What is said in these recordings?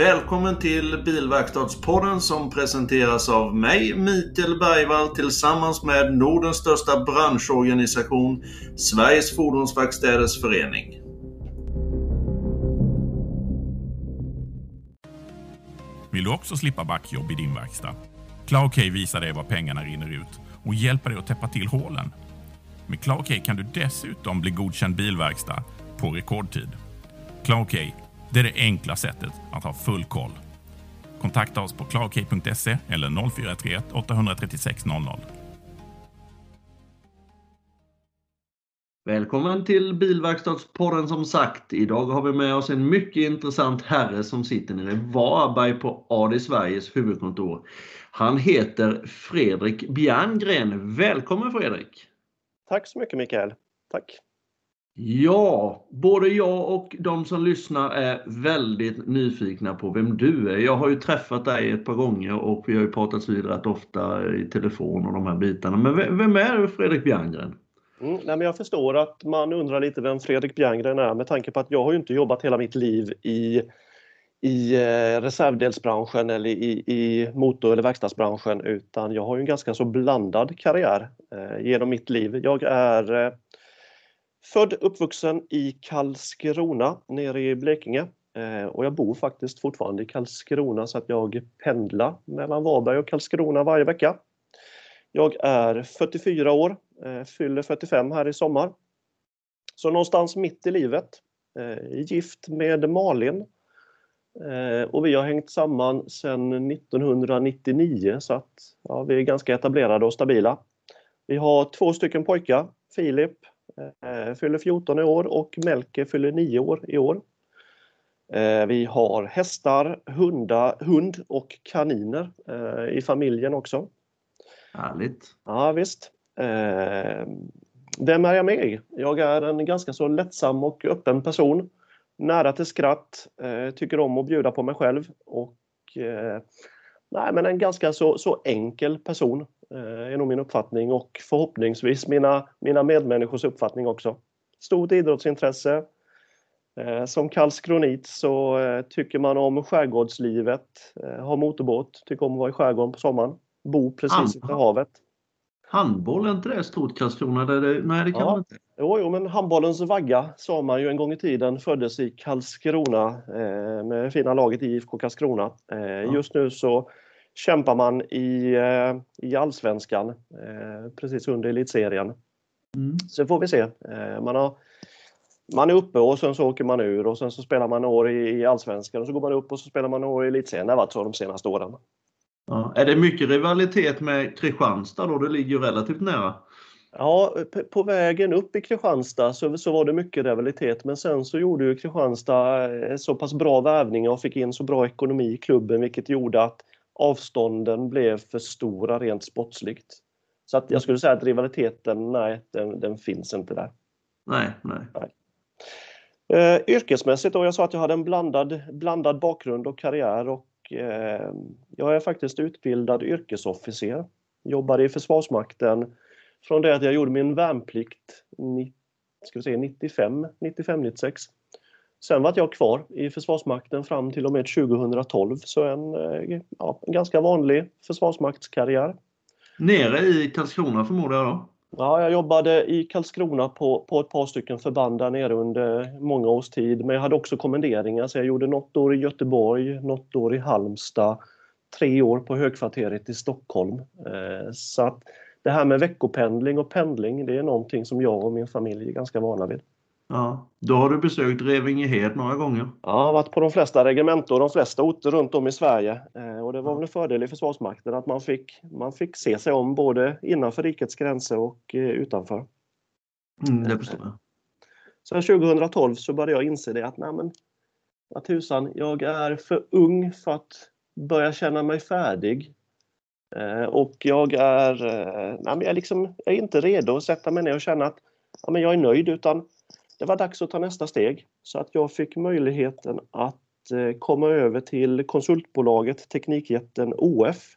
Välkommen till Bilverkstadspodden som presenteras av mig, Mikael Bergvall, tillsammans med Nordens största branschorganisation, Sveriges Fordonsverkstäders Förening. Vill du också slippa backjobb i din verkstad? ClowK visar dig var pengarna rinner ut och hjälper dig att täppa till hålen. Med ClowK kan du dessutom bli godkänd bilverkstad på rekordtid. CloudK det är det enkla sättet att ha full koll. Kontakta oss på clarkey.se eller 0431 836 00. Välkommen till Bilverkstadspodden som sagt. Idag har vi med oss en mycket intressant herre som sitter nere i Varberg på AD Sveriges huvudkontor. Han heter Fredrik Bjerngren. Välkommen Fredrik! Tack så mycket Mikael. Tack! Ja, både jag och de som lyssnar är väldigt nyfikna på vem du är. Jag har ju träffat dig ett par gånger och vi har ju pratats vid rätt ofta i telefon och de här bitarna. Men vem är Fredrik Bjerngren? Mm, nej, men jag förstår att man undrar lite vem Fredrik Bjerngren är med tanke på att jag har ju inte jobbat hela mitt liv i, i eh, reservdelsbranschen eller i, i motor eller verkstadsbranschen utan jag har ju en ganska så blandad karriär eh, genom mitt liv. Jag är eh, Född uppvuxen i Karlskrona nere i Blekinge eh, och jag bor faktiskt fortfarande i Karlskrona så att jag pendlar mellan Varberg och Karlskrona varje vecka. Jag är 44 år, eh, fyller 45 här i sommar. Så någonstans mitt i livet. Eh, gift med Malin. Och vi har hängt samman sedan 1999 så att ja, vi är ganska etablerade och stabila. Vi har två stycken pojkar, Filip fyller 14 i år och Melke fyller 9 år i år. Eh, vi har hästar, hundar, hund och kaniner eh, i familjen också. Härligt! Ja visst. Vem är jag med? Jag är en ganska så lättsam och öppen person. Nära till skratt, tycker om att bjuda på mig själv och nej, men en ganska så, så enkel person. Eh, är nog min uppfattning och förhoppningsvis mina, mina medmänniskors uppfattning också. Stort idrottsintresse. Eh, som karlskronit så eh, tycker man om skärgårdslivet, har motorbåt, tycker om att vara i skärgården på sommaren, bo precis vid havet. Handboll, är inte det stort Karlskrona? Det, nej, det kan ja. man inte. Jo, jo, men handbollens vagga sa man ju en gång i tiden föddes i Karlskrona eh, med fina laget IFK Karlskrona. Eh, ja. Just nu så kämpar man i, eh, i allsvenskan eh, precis under elitserien. Mm. Så får vi se. Eh, man, har, man är uppe och sen så åker man ur och sen så spelar man år i, i allsvenskan och så går man upp och så spelar man år i elitserien. Det har varit så de senaste åren. Ja. Är det mycket rivalitet med Kristianstad då? Det ligger ju relativt nära. Ja, på vägen upp i Kristianstad så, så var det mycket rivalitet men sen så gjorde ju Kristianstad så pass bra värvning och fick in så bra ekonomi i klubben vilket gjorde att avstånden blev för stora rent sportsligt. Så att jag skulle säga att rivaliteten, nej, den, den finns inte där. Nej, nej. nej. Eh, yrkesmässigt då, jag sa att jag hade en blandad, blandad bakgrund och karriär och eh, jag är faktiskt utbildad yrkesofficer. Jobbade i Försvarsmakten från det att jag gjorde min värnplikt ska vi säga, 95, 95, 96. Sen var jag kvar i Försvarsmakten fram till och med 2012, så en, eh, ja, en ganska vanlig försvarsmaktskarriär. Nere i Karlskrona förmodar jag då? Ja, jag jobbade i Karlskrona på, på ett par stycken förband där nere under många års tid. Men jag hade också kommenderingar, så jag gjorde något år i Göteborg, något år i Halmstad, tre år på högkvarteret i Stockholm. Eh, så att det här med veckopendling och pendling, det är någonting som jag och min familj är ganska vana vid. Ja, då har du besökt Revingehed några gånger? Ja, jag har varit på de flesta regementen och de flesta orter runt om i Sverige. Eh, och det var väl en fördel i Försvarsmakten att man fick, man fick se sig om både innanför rikets gränser och eh, utanför. Mm, det förstår jag. Sen 2012 så började jag inse det att nej men, vad tusan, jag är för ung för att börja känna mig färdig. Eh, och jag är, nej men jag, liksom, jag är inte redo att sätta mig ner och känna att ja, men jag är nöjd utan det var dags att ta nästa steg så att jag fick möjligheten att eh, komma över till konsultbolaget Teknikjätten OF,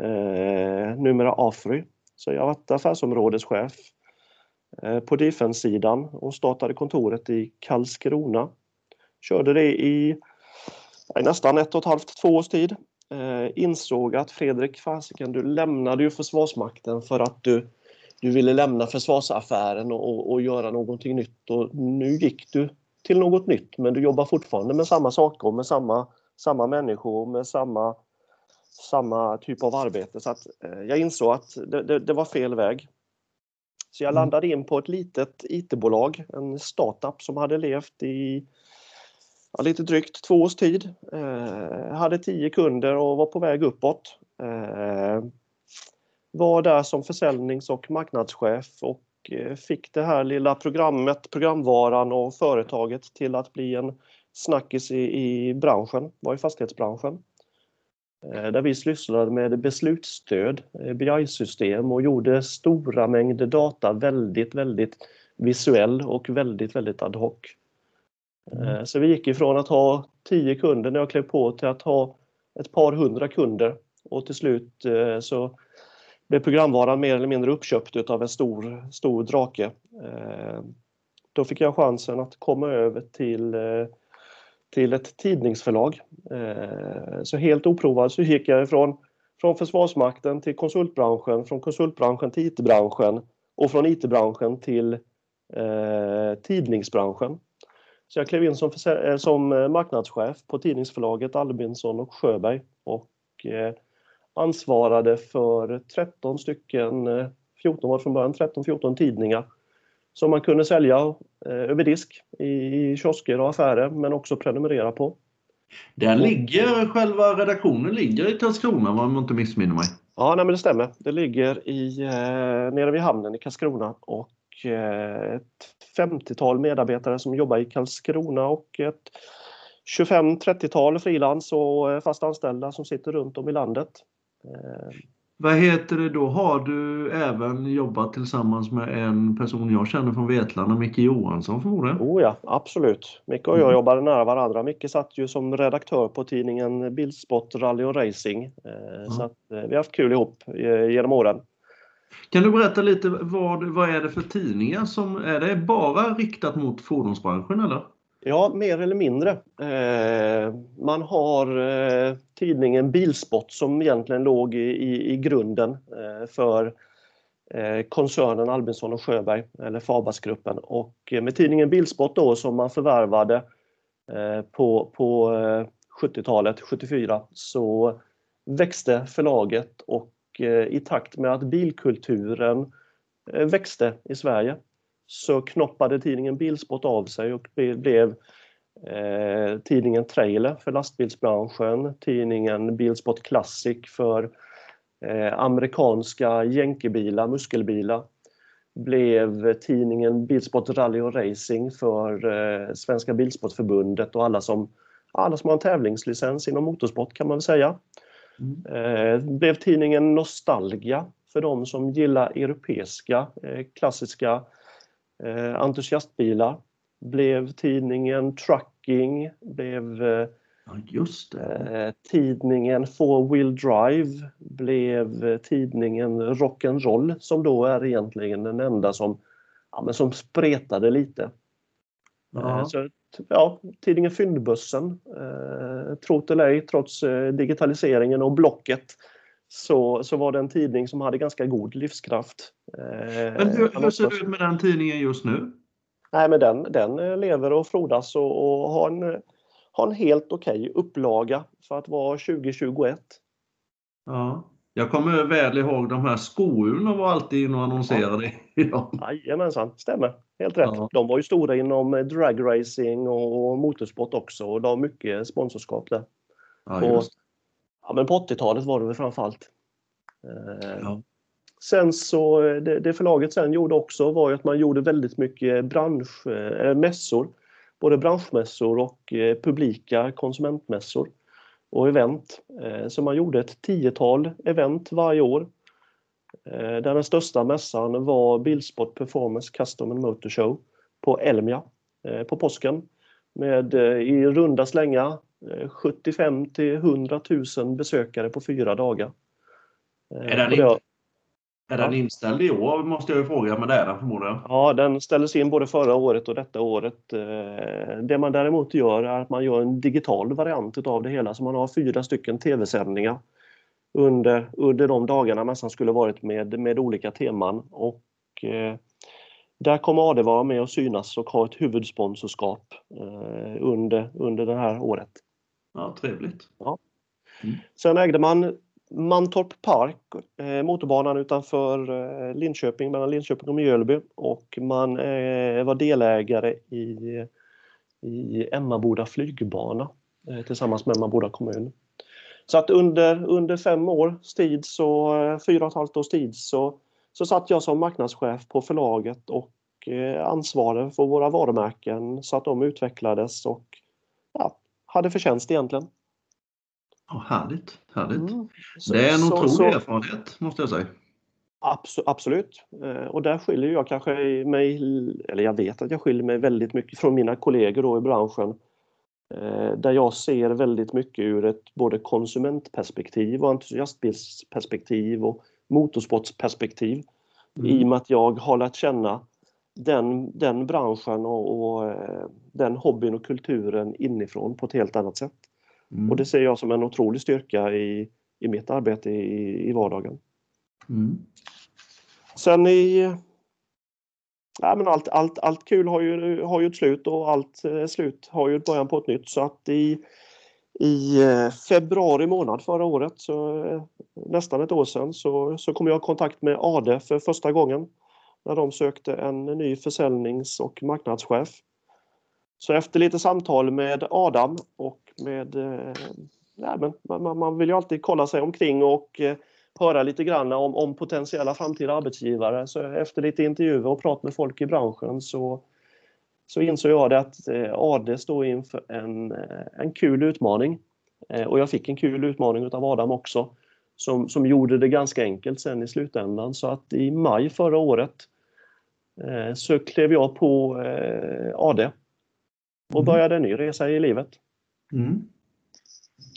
eh, numera Afry. Så jag har varit affärsområdeschef eh, på Defense-sidan och startade kontoret i Karlskrona. Körde det i nästan ett och ett halvt, två års tid. Eh, insåg att Fredrik, fasiken, du lämnade ju Försvarsmakten för att du, du ville lämna försvarsaffären och, och, och göra någonting nytt. Och nu gick du till något nytt men du jobbar fortfarande med samma saker, med samma, samma människor, med samma, samma typ av arbete. Så att, eh, jag insåg att det, det, det var fel väg. Så jag mm. landade in på ett litet IT-bolag, en startup som hade levt i ja, lite drygt två års tid. Eh, hade tio kunder och var på väg uppåt. Eh, var där som försäljnings och marknadschef och eh, fick det här lilla programmet, programvaran och företaget till att bli en snackis i, i branschen, var i fastighetsbranschen. Eh, där vi sysslade med beslutsstöd, eh, BI-system och gjorde stora mängder data väldigt, väldigt visuell och väldigt, väldigt ad hoc. Mm. Så vi gick ifrån att ha 10 kunder när jag klev på till att ha ett par hundra kunder och till slut så blev programvaran mer eller mindre uppköpt av en stor, stor drake. Eh, då fick jag chansen att komma över till eh, till ett tidningsförlag. Eh, så helt oprovad så gick jag ifrån från Försvarsmakten till konsultbranschen, från konsultbranschen till IT-branschen och från IT-branschen till eh, tidningsbranschen. Så jag klev in som, som marknadschef på tidningsförlaget Albinsson och Sjöberg och eh, ansvarade för 13 stycken, 14 var från början, 13-14 tidningar som man kunde sälja eh, över disk i kiosker och affärer men också prenumerera på. Där ligger själva redaktionen ligger i Karlskrona om jag inte missminner mig. Ja, nej, men det stämmer. Det ligger i, eh, nere vid hamnen i Karlskrona och eh, ett 50-tal medarbetare som jobbar i Karlskrona och ett 25-30-tal frilans och eh, fast anställda som sitter runt om i landet. Vad heter det då? Har du även jobbat tillsammans med en person jag känner från Vetlanda, Micke Johansson förmodligen? Oh ja, absolut. Micke och jag mm. jobbade nära varandra. Micke satt ju som redaktör på tidningen Bilsport Rally och Racing. Mm. Så att, eh, vi har haft kul ihop eh, genom åren. Kan du berätta lite vad, vad är det för tidningar som, är det bara riktat mot fordonsbranschen eller? Ja, mer eller mindre. Eh, man har eh, tidningen Bilsport som egentligen låg i, i, i grunden eh, för eh, koncernen Albinsson och Sjöberg, eller Fabasgruppen. Och eh, med tidningen Bilsport då som man förvärvade eh, på, på eh, 70-talet, 74, så växte förlaget och eh, i takt med att bilkulturen eh, växte i Sverige så knoppade tidningen Bilsport av sig och blev eh, tidningen Trailer för lastbilsbranschen, tidningen Bilsport Classic för eh, amerikanska jänkebilar, muskelbilar blev tidningen Bilsport Rally och Racing för eh, Svenska Bilsportförbundet och alla som, alla som har en tävlingslicens inom motorsport kan man väl säga. Mm. Eh, blev tidningen Nostalgia för de som gillar europeiska eh, klassiska eh, entusiastbilar. Blev tidningen Trucking, blev eh, eh, tidningen Four Wheel Drive, blev tidningen Rock'n'Roll som då är egentligen den enda som, ja, men som spretade lite. Ja. Så, ja, tidningen Fyndbussen, eh, trot eller ej, trots eh, digitaliseringen och Blocket så, så var det en tidning som hade ganska god livskraft. Eh, men hur, hur ser det ut med den tidningen just nu? Nej, men den, den lever och frodas och, och har, en, har en helt okej okay upplaga för att vara 2021. Ja. Jag kommer väl ihåg de här skourna var alltid inne och annonserade ja. Jajamensan, stämmer. Helt rätt. Ja. De var ju stora inom dragracing och motorsport också och de har mycket sponsorskap där. Ja, just. Ja, men på 80-talet var det väl framförallt. Eh, ja. Sen så, det, det, förlaget sen gjorde också var ju att man gjorde väldigt mycket bransch, äh, mässor. Både branschmässor och eh, publika konsumentmässor och event. Eh, så man gjorde ett tiotal event varje år. Eh, där den största mässan var Bilsport Performance Custom and Motor Show på Elmia eh, på påsken. Med eh, i runda slänga 75 till 100 000 besökare på fyra dagar. Är den, inte, Är den inställd i år måste jag ju fråga, men det är den förmodligen. Ja, den ställdes in både förra året och detta året. Det man däremot gör är att man gör en digital variant av det hela, så man har fyra stycken tv-sändningar under, under de dagarna mässan skulle varit med, med olika teman. Och, eh, där kommer AD vara med och synas och ha ett huvudsponsorskap eh, under, under det här året. Ja, trevligt. Ja. Mm. Sen ägde man Mantorp Park, eh, motorbanan utanför eh, Linköping, mellan Linköping och Mjölby och man eh, var delägare i, i Emmaboda flygbana tillsammans med Emmaboda kommun. Så att under, under fem års tid, så, fyra och ett halvt års tid, så, så satt jag som marknadschef på förlaget och ansvarade för våra varumärken så att de utvecklades och ja, hade förtjänst egentligen. Oh, härligt, härligt. Mm. Så, det är en otrolig så, erfarenhet måste jag säga. Absolut. Eh, och där skiljer jag kanske mig, eller jag vet att jag skiljer mig väldigt mycket från mina kollegor då i branschen Eh, där jag ser väldigt mycket ur ett både konsumentperspektiv och entusiastbilsperspektiv och motorsportsperspektiv. Mm. I och med att jag har lärt känna den, den branschen och, och, eh, den hobbyn och kulturen inifrån på ett helt annat sätt. Mm. Och det ser jag som en otrolig styrka i, i mitt arbete i, i vardagen. Mm. Sen i ja, men allt, allt, allt kul har ju, har ju ett slut och allt eh, slut har ju början på ett nytt. Så att i, i eh, februari månad förra året, så, nästan ett år sedan, så, så kom jag i kontakt med ADE för första gången när de sökte en ny försäljnings och marknadschef. Så efter lite samtal med Adam och med... Eh, ja, men man, man vill ju alltid kolla sig omkring och eh, höra lite grann om, om potentiella framtida arbetsgivare. Så efter lite intervjuer och prat med folk i branschen så, så insåg jag det att eh, AD står inför en, en kul utmaning. Och jag fick en kul utmaning av Adam också som, som gjorde det ganska enkelt sen i slutändan. Så att i maj förra året så klev jag på AD och mm. började en ny resa i livet. Mm.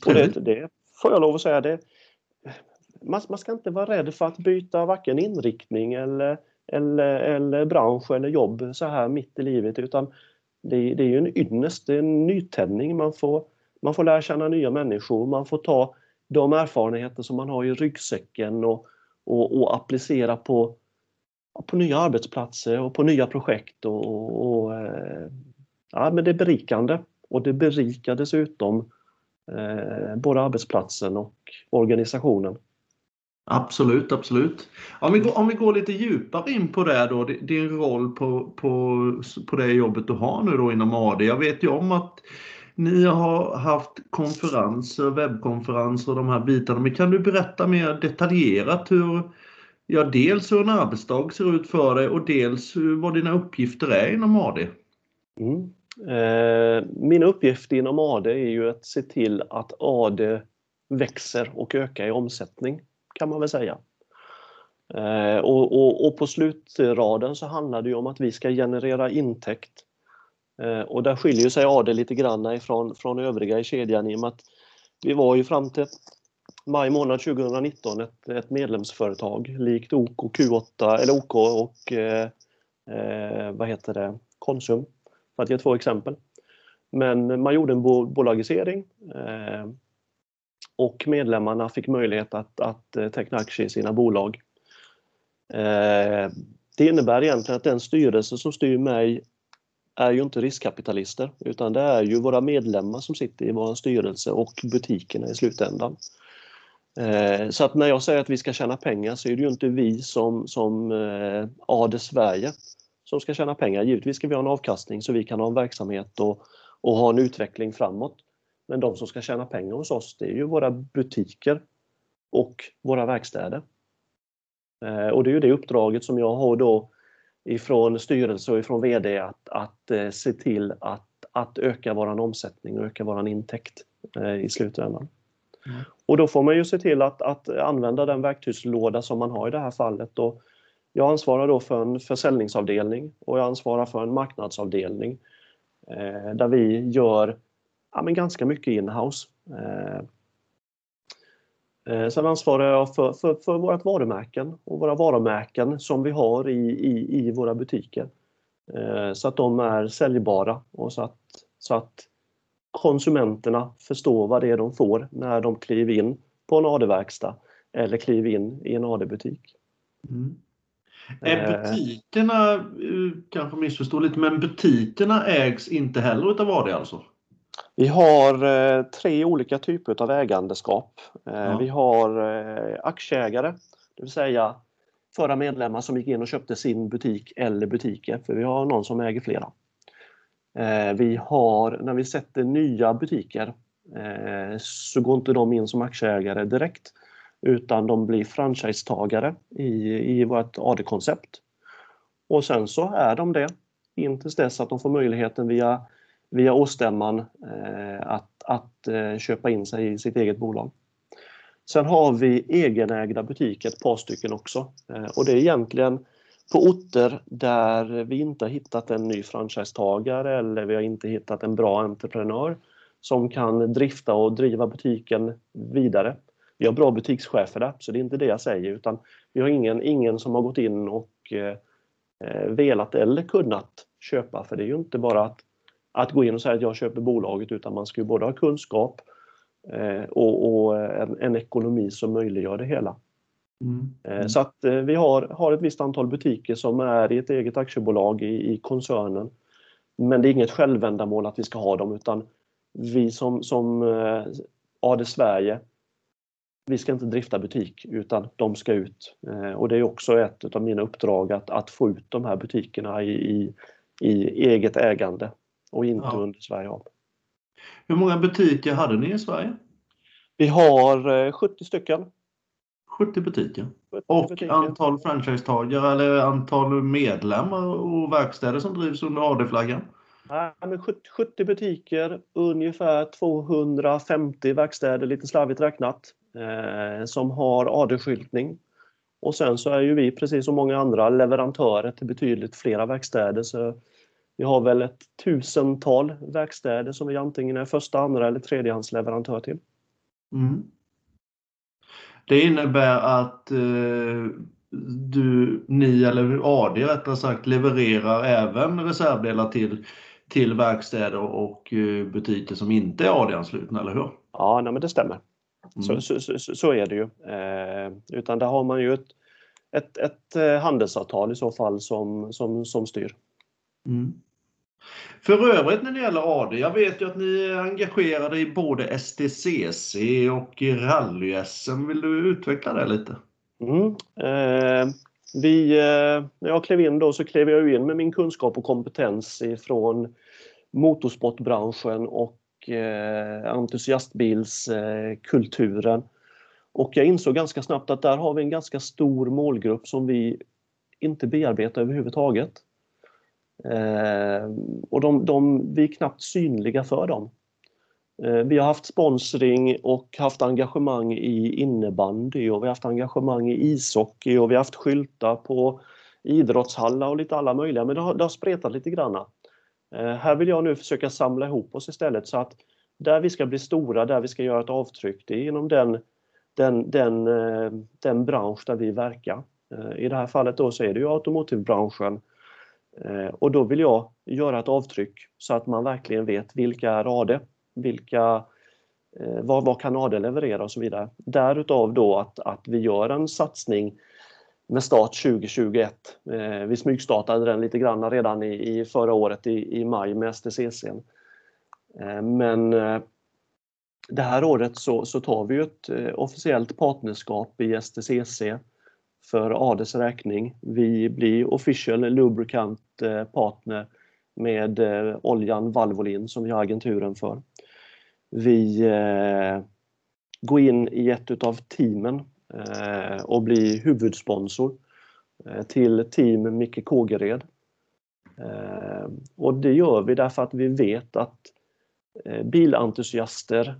Och det, det, får jag lov att säga, det, man, man ska inte vara rädd för att byta varken inriktning eller, eller, eller bransch eller jobb så här mitt i livet utan det, det är ju en ynnest, det är en nytändning. Man får, man får lära känna nya människor, man får ta de erfarenheter som man har i ryggsäcken och, och, och applicera på, på nya arbetsplatser och på nya projekt. Och, och, och eh, ja, men det är berikande och det berikar dessutom eh, både arbetsplatsen och organisationen. Absolut, absolut. Om vi, går, om vi går lite djupare in på det då, din roll på, på, på det jobbet du har nu då inom AD. Jag vet ju om att ni har haft konferenser, webbkonferenser och de här bitarna. Men kan du berätta mer detaljerat hur, ja dels hur en arbetsdag ser ut för dig och dels vad dina uppgifter är inom AD? Mm. Eh, min uppgift inom AD är ju att se till att AD växer och ökar i omsättning kan man väl säga. Eh, och, och, och, på slutraden så handlar det om att vi ska generera intäkt. Eh, och där skiljer sig AD lite grann ifrån från övriga i kedjan i och med att vi var ju fram till maj månad 2019 ett, ett medlemsföretag likt OK, Q8 eller OK och eh, eh, vad heter det, Konsum för att ge två exempel. Men man gjorde en bolagisering eh, och medlemmarna fick möjlighet att, att eh, teckna aktier i sina bolag. Eh, det innebär egentligen att den styrelse som styr mig är ju inte riskkapitalister utan det är ju våra medlemmar som sitter i vår styrelse och butikerna i slutändan. Eh, så att när jag säger att vi ska tjäna pengar så är det ju inte vi som, som eh, AD Sverige som ska tjäna pengar. Givetvis ska vi ha en avkastning så vi kan ha en verksamhet och, och ha en utveckling framåt. Men de som ska tjäna pengar hos oss, det är ju våra butiker och våra verkstäder. Eh, och det är ju det uppdraget som jag har då ifrån styrelse och ifrån VD att, att eh, se till att, att öka våran omsättning och öka våran intäkt eh, i slutändan. Mm. Och då får man ju se till att, att använda den verktygslåda som man har i det här fallet. Och jag ansvarar då för en försäljningsavdelning och jag ansvarar för en marknadsavdelning där vi gör ja, men ganska mycket inhouse. Eh, Sen ansvarar jag för, för, för vårt varumärken och våra varumärken som vi har i, i, i våra butiker. Så att de är säljbara och så att, så att konsumenterna förstår vad det är de får när de kliver in på en AD-verkstad eller kliver in i en AD-butik. Mm. Är butikerna, kanske missförstår lite, men butikerna ägs inte heller utav AD alltså? Vi har eh, tre olika typer av ägandeskap. Eh, ja. Vi har eh, aktieägare, det vill säga förra medlemmar som gick in och köpte sin butik eller butiker, för vi har någon som äger flera. Vi har, när vi sätter nya butiker, så går inte de in som aktieägare direkt, utan de blir franchisetagare i, i vårt AD-koncept. Och sen så är de det in tills dess att de får möjligheten via, via årsstämman eh, att, att eh, köpa in sig i sitt eget bolag. Sen har vi egenägda butiker, ett par stycken också. Eh, och det är egentligen på orter där vi inte har hittat en ny franchisetagare eller vi har inte hittat en bra entreprenör som kan drifta och driva butiken vidare vi har bra butikschefer där, så det är inte det jag säger utan vi har ingen, ingen som har gått in och eh, velat eller kunnat köpa för det är ju inte bara att, att gå in och säga att jag köper bolaget utan man ska ju både ha kunskap eh, och, och en, en, ekonomi som möjliggör det hela. Mm. Mm. Så att eh, vi har, har ett visst antal butiker som är i ett eget aktiebolag i, i koncernen. Men det är inget självändamål att vi ska ha dem utan vi som, som eh, AD Sverige vi ska inte drifta butik utan de ska ut. Eh, och det är också ett av mina uppdrag att, att få ut de här butikerna i, i, i eget ägande och inte ja. under Sverige av. Hur många butiker hade ni i Sverige? Vi har 70 eh, stycken. 70 butiker. 70 och butiker. antal franchisetagare eller antal medlemmar och verkstäder som drivs under AD-flaggan? 70 butiker, ungefär 250 verkstäder, lite slarvigt räknat eh, som har AD-skyltning. Och sen så är ju vi, precis som många andra, leverantörer till betydligt flera verkstäder. Så vi har väl ett tusental verkstäder som vi antingen är första, andra eller tredjehandsleverantör till. Mm. Det innebär att eh, du, ni eller AD rättare sagt levererar även reservdelar till, till verkstäder och eh, butiker som inte är AD-anslutna, eller hur? Ja, nej, men det stämmer. Mm. Så, så, så, så, är det ju. Eh, utan där har man ju ett, ett, ett eh, handelsavtal i så fall som, som, som styr. Mm. För övrigt när det gäller AD, jag vet ju att ni är engagerade i både STCC och rally-SM. Vill du utveckla det lite? Mm. Eh, vi, eh, när jag klev in då så klev jag in med min kunskap och kompetens ifrån motorsportbranschen och eh, entusiastbilskulturen. och jag insåg ganska snabbt att där har vi en ganska stor målgrupp som vi inte bearbetar överhuvudtaget. Eh, och de, de, vi är knappt synliga för dem. Eh, vi har haft sponsring och haft engagemang i innebandy och vi har haft engagemang i ishockey och vi har haft skyltar på idrottshallar och lite alla möjliga, men det har, det har spretat lite granna. Eh, här vill jag nu försöka samla ihop oss istället så att där vi ska bli stora, där vi ska göra ett avtryck, det är inom den, den, den, eh, den bransch där vi verkar. Eh, I det här fallet då så är det ju automotivbranschen. Eh, och då vill jag göra ett avtryck så att man verkligen vet vilka är AD, vilka, eh, vad, vad kan AD leverera och så vidare. Därutav då att, att vi gör en satsning med start 2021. Eh, vi smygstartade den lite grann redan i, i förra året i, i maj med STCC. Men det här året så, så tar vi ett officiellt partnerskap i STCC för ADs räkning. Vi blir official lubricant eh, partner med eh, oljan Valvolin som vi har agenturen för. Vi eh, går in i ett utav teamen och blir huvudsponsor till Team Micke Kågered. Och det gör vi därför att vi vet att bilentusiaster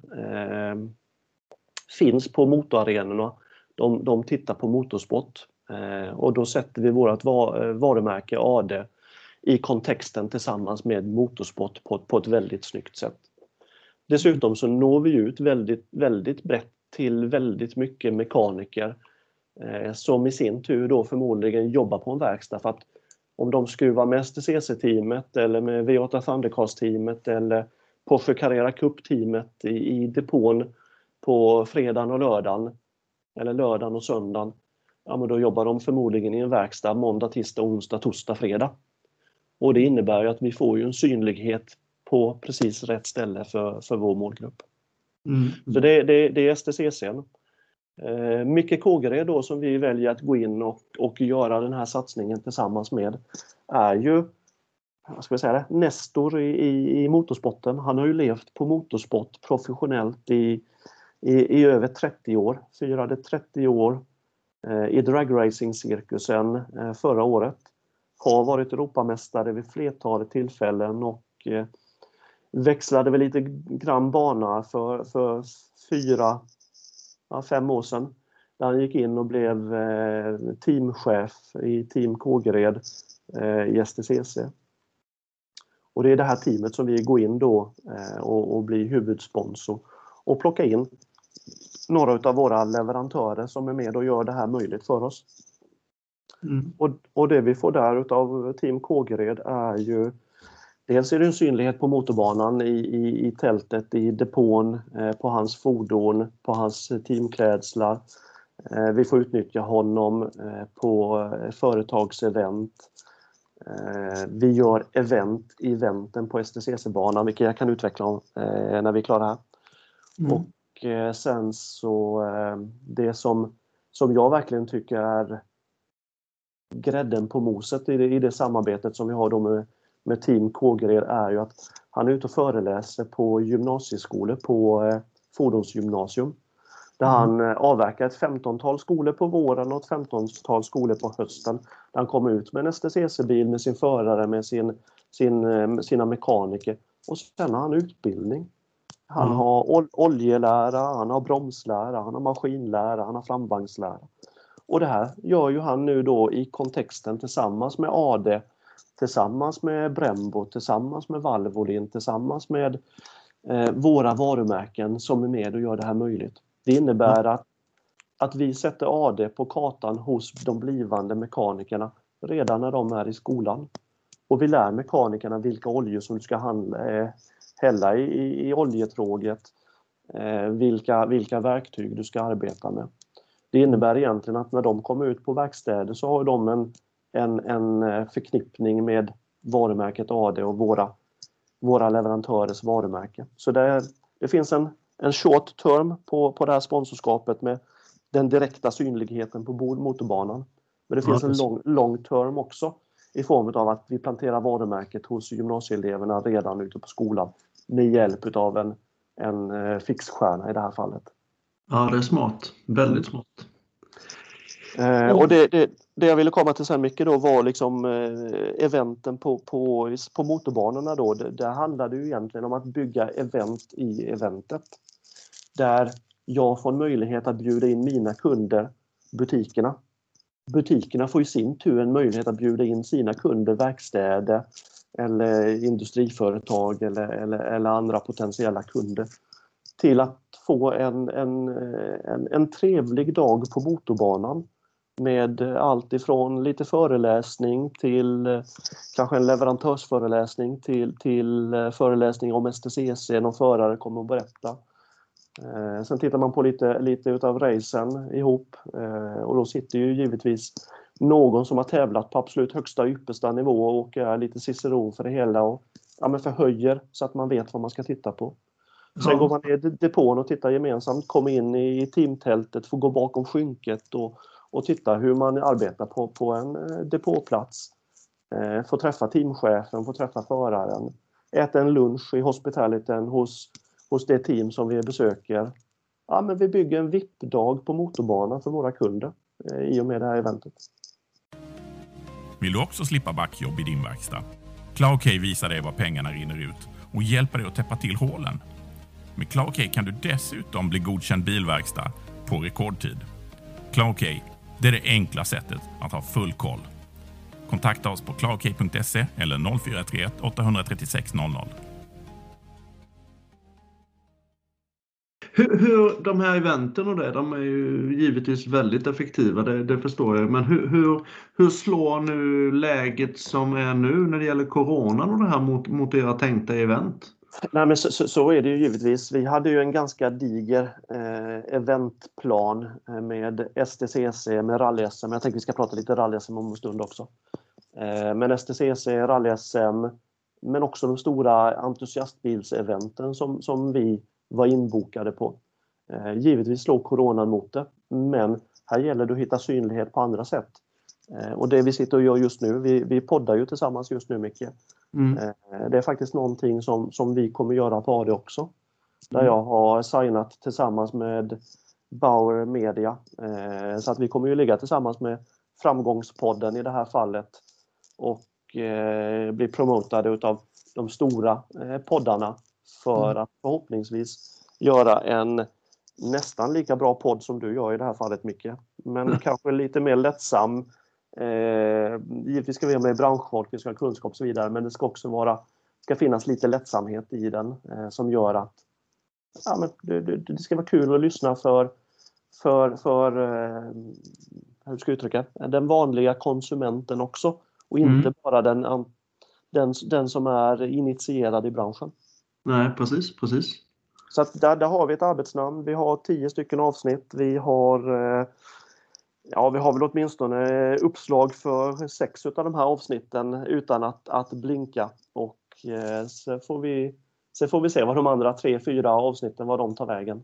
finns på motorarenorna. De, de tittar på motorsport eh, och då sätter vi vårt eh, varumärke AD i kontexten tillsammans med motorsport på, på ett väldigt snyggt sätt. Dessutom så når vi ut väldigt, väldigt brett till väldigt mycket mekaniker eh, som i sin tur då förmodligen jobbar på en verkstad för att om de skruvar med STCC-teamet eller med V8 Thundercast-teamet eller Porsche Carrera Cup-teamet i, i depån på fredagen och lördagen eller lördagen och söndagen, ja men då jobbar de förmodligen i en verkstad måndag, tisdag, onsdag, torsdag, fredag. Och det innebär ju att vi får ju en synlighet på precis rätt ställe för, för vår målgrupp. Mm. Så det, det, det är STCC. Eh, Micke Kågered då som vi väljer att gå in och, och göra den här satsningen tillsammans med är ju vad ska vi säga det, Nestor i, i, i motorsporten. Han har ju levt på motorsport professionellt i, i, i över 30 år. Firade 30 år eh, i dragracing-cirkusen eh, förra året. Har varit Europamästare vid flertalet tillfällen och eh, växlade väl lite grann bana för, för fyra, ja, fem år sedan. Där han gick in och blev eh, teamchef i Team Kågered eh, i STCC. Och det är det här teamet som vi går in då eh, och, och blir huvudsponsor och plocka in några av våra leverantörer som är med och gör det här möjligt för oss. Mm. Och, och det vi får där utav Team Kågered är ju Dels är det en synlighet på motorbanan, i, i, i tältet, i depån, eh, på hans fordon, på hans teamklädslar. Eh, vi får utnyttja honom eh, på eh, företagsevent. Eh, vi gör event i eventen på STCC-banan, vilket jag kan utveckla om, eh, när vi är klara här. Mm. Och sen så det som, som jag verkligen tycker är grädden på moset i det, i det samarbetet som vi har då med med Team Kågered är ju att han är ute och föreläser på gymnasieskolor på eh, fordonsgymnasium. Där mm. han eh, avverkar ett 15-tal skolor på våren och ett 15-tal skolor på hösten. Där han kommer ut med en STCC-bil med sin förare, med sin, sin, eh, sina mekaniker. Och sen har han utbildning. Han mm. har oljelära, han har bromslära, han har maskinlära, han har framvagnslära. Och det här gör ju han nu då i kontexten tillsammans med AD tillsammans med Brembo, tillsammans med Valvolin, tillsammans med eh, våra varumärken som är med och gör det här möjligt. Det innebär att, att vi sätter AD på kartan hos de blivande mekanikerna redan när de är i skolan. Och vi lär mekanikerna vilka oljor som du ska handla, eh, hälla i, i, i oljetråget, eh, vilka, vilka verktyg du ska arbeta med. Det innebär egentligen att när de kommer ut på verkstäder så har de en en, en eh, förknippning med varumärket AD och våra, våra leverantörers varumärke. Så det, det finns en, en short term på, på det här sponsorskapet med den direkta synligheten på motorbanan. Men det finns ja, en lång, long term också i form av att vi planterar varumärket hos gymnasieeleverna redan ute på skolan med hjälp av en, en eh, fixstjärna i det här fallet. Ja, det är smart. Väldigt smart. Eh, och det, det, det, jag ville komma till sen mycket då var liksom eh, eventen på, på, på motorbanorna då. Det, där handlade ju egentligen om att bygga event i eventet. Där jag får en möjlighet att bjuda in mina kunder, butikerna. Butikerna får i sin tur en möjlighet att bjuda in sina kunder, verkstäder eller industriföretag eller, eller, eller andra potentiella kunder till att få en, en, en, en trevlig dag på motorbanan med allt ifrån lite föreläsning till kanske en leverantörsföreläsning till, till föreläsning om STCC, någon förare kommer att berätta. Eh, sen tittar man på lite, lite utav racen ihop eh, och då sitter ju givetvis någon som har tävlat på absolut högsta yppersta nivå och är lite ciceron för det hela och ja, men förhöjer så att man vet vad man ska titta på. Sen ja. går man ner i depån och tittar gemensamt, kommer in i teamtältet, får gå bakom skynket och och titta hur man arbetar på, på en eh, depåplats. Eh, få träffa teamchefen, få träffa föraren. Äta en lunch i hospitaliteten hos, hos det team som vi besöker. Ja, men vi bygger en VIP-dag på motorbanan för våra kunder eh, i och med det här eventet. Vill du också slippa backjobb i din verkstad? CloudK visar dig var pengarna rinner ut och hjälper dig att täppa till hålen. Med CloudK kan du dessutom bli godkänd bilverkstad på rekordtid. CloudK det är det enkla sättet att ha full koll. Kontakta oss på clarkey.se eller 0431 836 00. Hur, hur, de här eventen och det, de är ju givetvis väldigt effektiva, det, det förstår jag. Men hur, hur, hur, slår nu läget som är nu när det gäller coronan och det här mot, mot era tänkta event? Nej, men så, så, så, är det ju givetvis. Vi hade ju en ganska diger eh, eventplan eh, med STCC, med rally-SM. Jag tänker vi ska prata lite rally-SM om en stund också. Eh, men STCC, rally-SM, men också de stora entusiastbilseventen som, som vi var inbokade på. Eh, givetvis slår coronan mot det, men här gäller det att hitta synlighet på andra sätt. Eh, och det vi sitter och gör just nu, vi, vi poddar ju tillsammans just nu Micke. Mm. Eh, det är faktiskt någonting som, som vi kommer göra på AD också. Där mm. jag har signat tillsammans med Bauer Media. Så att vi kommer ju ligga tillsammans med Framgångspodden i det här fallet och bli promotade utav de stora poddarna för mm. att förhoppningsvis göra en nästan lika bra podd som du gör i det här fallet Micke. Men mm. kanske lite mer lättsam Eh, givetvis ska vi ha med branschfolk, vi ska ha kunskap och så vidare, men det ska också vara, ska finnas lite lättsamhet i den eh, som gör att ja, men det, det, det, ska vara kul att lyssna för, för, för eh, hur ska jag uttrycka den vanliga konsumenten också och inte mm. bara den, den, den som är initierad i branschen. Nej, precis, precis. Så att där, där har vi ett arbetsnamn. Vi har tio stycken avsnitt. Vi har eh, Ja, vi har väl åtminstone uppslag för sex av de här avsnitten utan att, att blinka. Och eh, så får vi, sen får vi se vad de andra tre, fyra avsnitten vad de tar vägen.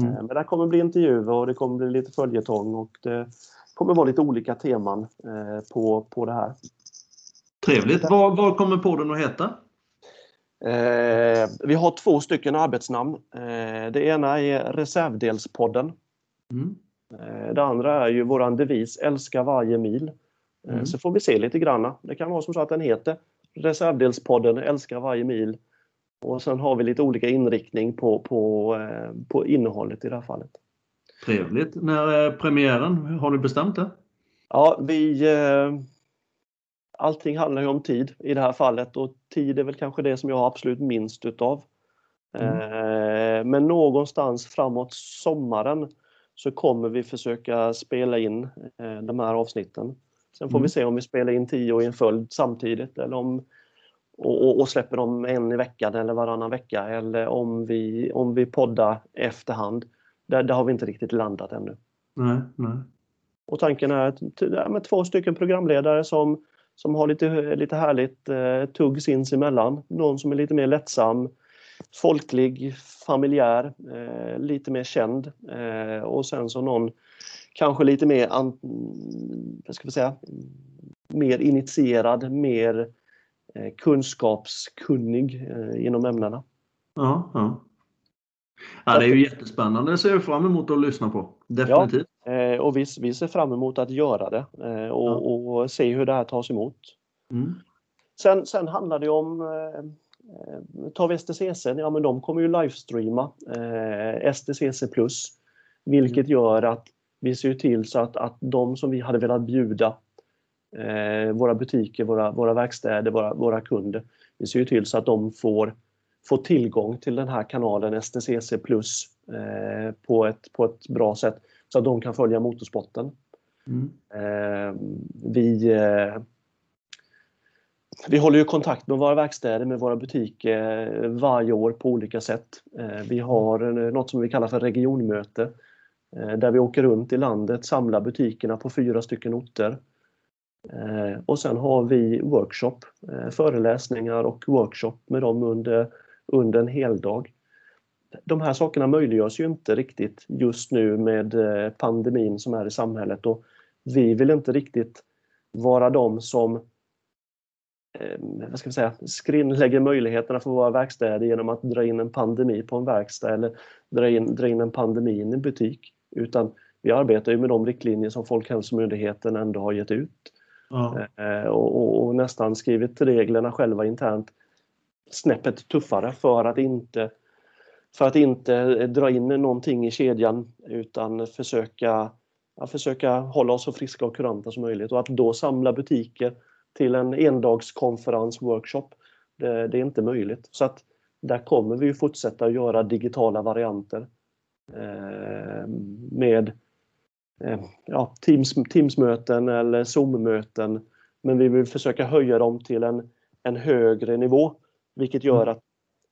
Mm. Eh, men det kommer bli intervjuer och det kommer bli lite följetong och det kommer vara lite olika teman eh, på, på det här. Trevligt. Vad, vad kommer podden att heta? Eh, vi har två stycken arbetsnamn. Eh, det ena är Reservdelspodden. Mm. Eh, det andra är ju våran devis Älska varje mil. Eh, mm. Så får vi se lite granna. Det kan vara som så att den heter Reservdelspodden Älska varje mil. Och sen har vi lite olika inriktning på, på, eh, på innehållet i det här fallet. Trevligt. När är premiären? Har ni bestämt det? Ja, vi... Allting handlar ju om tid i det här fallet och tid är väl kanske det som jag har absolut minst utav. Mm. Men någonstans framåt sommaren så kommer vi försöka spela in eh, de här avsnitten. Sen får mm. vi se om vi spelar in tio i en följd samtidigt eller om, och, och, släpper dem en i veckan eller varannan vecka eller om vi, om vi poddar efterhand. Där, där har vi inte riktigt landat ännu. Nej, nej. Och tanken är att med två stycken programledare som, som har lite, lite härligt eh, tugg sinsemellan. Någon som är lite mer lättsam, folklig, familjär, eh, lite mer känd eh, och sen så någon kanske lite mer, an, vad ska vi säga, mer initierad, mer eh, kunskapskunnig eh, inom ämnena. Ja, ja. ja, det är ju jättespännande. Det ser jag fram emot att lyssna på. Definitivt. Eh, och vi, vi ser fram emot att göra det eh, och, ja. och, se hur det här tas emot. Mm. Sen, sen handlar det om Eh, tar vi STCC, ja men de kommer ju livestreama eh, STCC plus. Vilket mm. gör att vi ser till så att, att de som vi hade velat bjuda eh, våra butiker, våra, våra verkstäder, våra, våra kunder. Vi ser till så att de får, får tillgång till den här kanalen STCC plus eh, på, ett, på ett bra sätt så att de kan följa motorsporten. Mm. Eh, vi eh, vi håller ju kontakt med våra verkstäder, med våra butiker varje år på olika sätt. Eh, vi har något som vi kallar för regionmöte eh, där vi åker runt i landet, samlar butikerna på fyra stycken orter. Eh, och sen har vi workshop, föreläsningar och workshop med dem under, under en hel dag. De här sakerna möjliggörs ju inte riktigt just nu med pandemin som är i samhället och vi vill inte riktigt vara de som Eh, vad ska vi säga, skrinlägger möjligheterna för våra verkstäder genom att dra in en pandemi på en verkstad eller dra in, dra in en pandemi i en butik. Utan vi arbetar ju med de riktlinjer som Folkhälsomyndigheten ändå har gett ut. Ja. Eh, och, och, och, nästan skrivit reglerna själva internt snäppet tuffare för att inte för att inte dra in någonting i kedjan utan försöka, ja, försöka hålla oss så friska och kuranta som möjligt och att då samla butiker till en endagskonferens, workshop. Det, det, är inte möjligt. Så att där kommer vi fortsätta att göra digitala varianter. med ja, Teams, Teamsmöten eller Zoom-möten. Men vi vill försöka höja dem till en, en högre nivå, vilket gör mm. att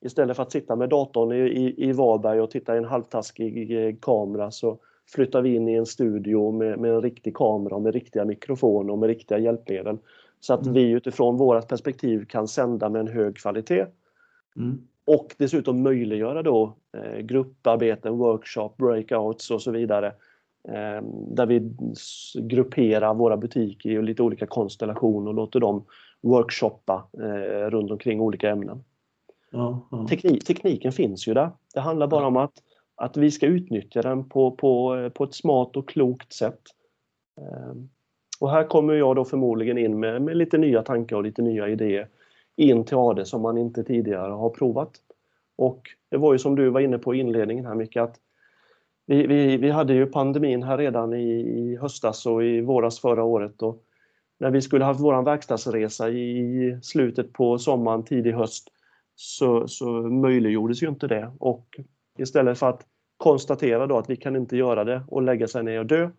istället för att sitta med datorn i, i, i Varberg och titta i en halvtaskig kamera så flyttar vi in i en studio med, med en riktig kamera, med riktiga mikrofoner och med riktiga hjälpmedel. Så att mm. vi utifrån vårt perspektiv kan sända med en hög kvalitet. Mm. Och dessutom möjliggöra då eh, grupparbeten, workshop, breakouts och så vidare. Eh, där vi grupperar våra butiker i lite olika konstellationer och låter dem workshoppa eh, runt omkring olika ämnen. Ja, ja. Teknik, tekniken finns ju där. Det handlar bara om att att vi ska utnyttja den på, på, på ett smart och klokt sätt. Ehm, och här kommer jag då förmodligen in med, med lite nya tankar och lite nya idéer in till AD som man inte tidigare har provat. Och det var ju som du var inne på i inledningen här Micke, att vi, vi, vi hade ju pandemin här redan i, i höstas och i våras förra året. Och när vi skulle haft vår verkstadsresa i slutet på sommaren, tidig höst, så, så möjliggjordes ju inte det. Och Istället för att konstatera då att vi kan inte göra det och lägga sig ner och dö,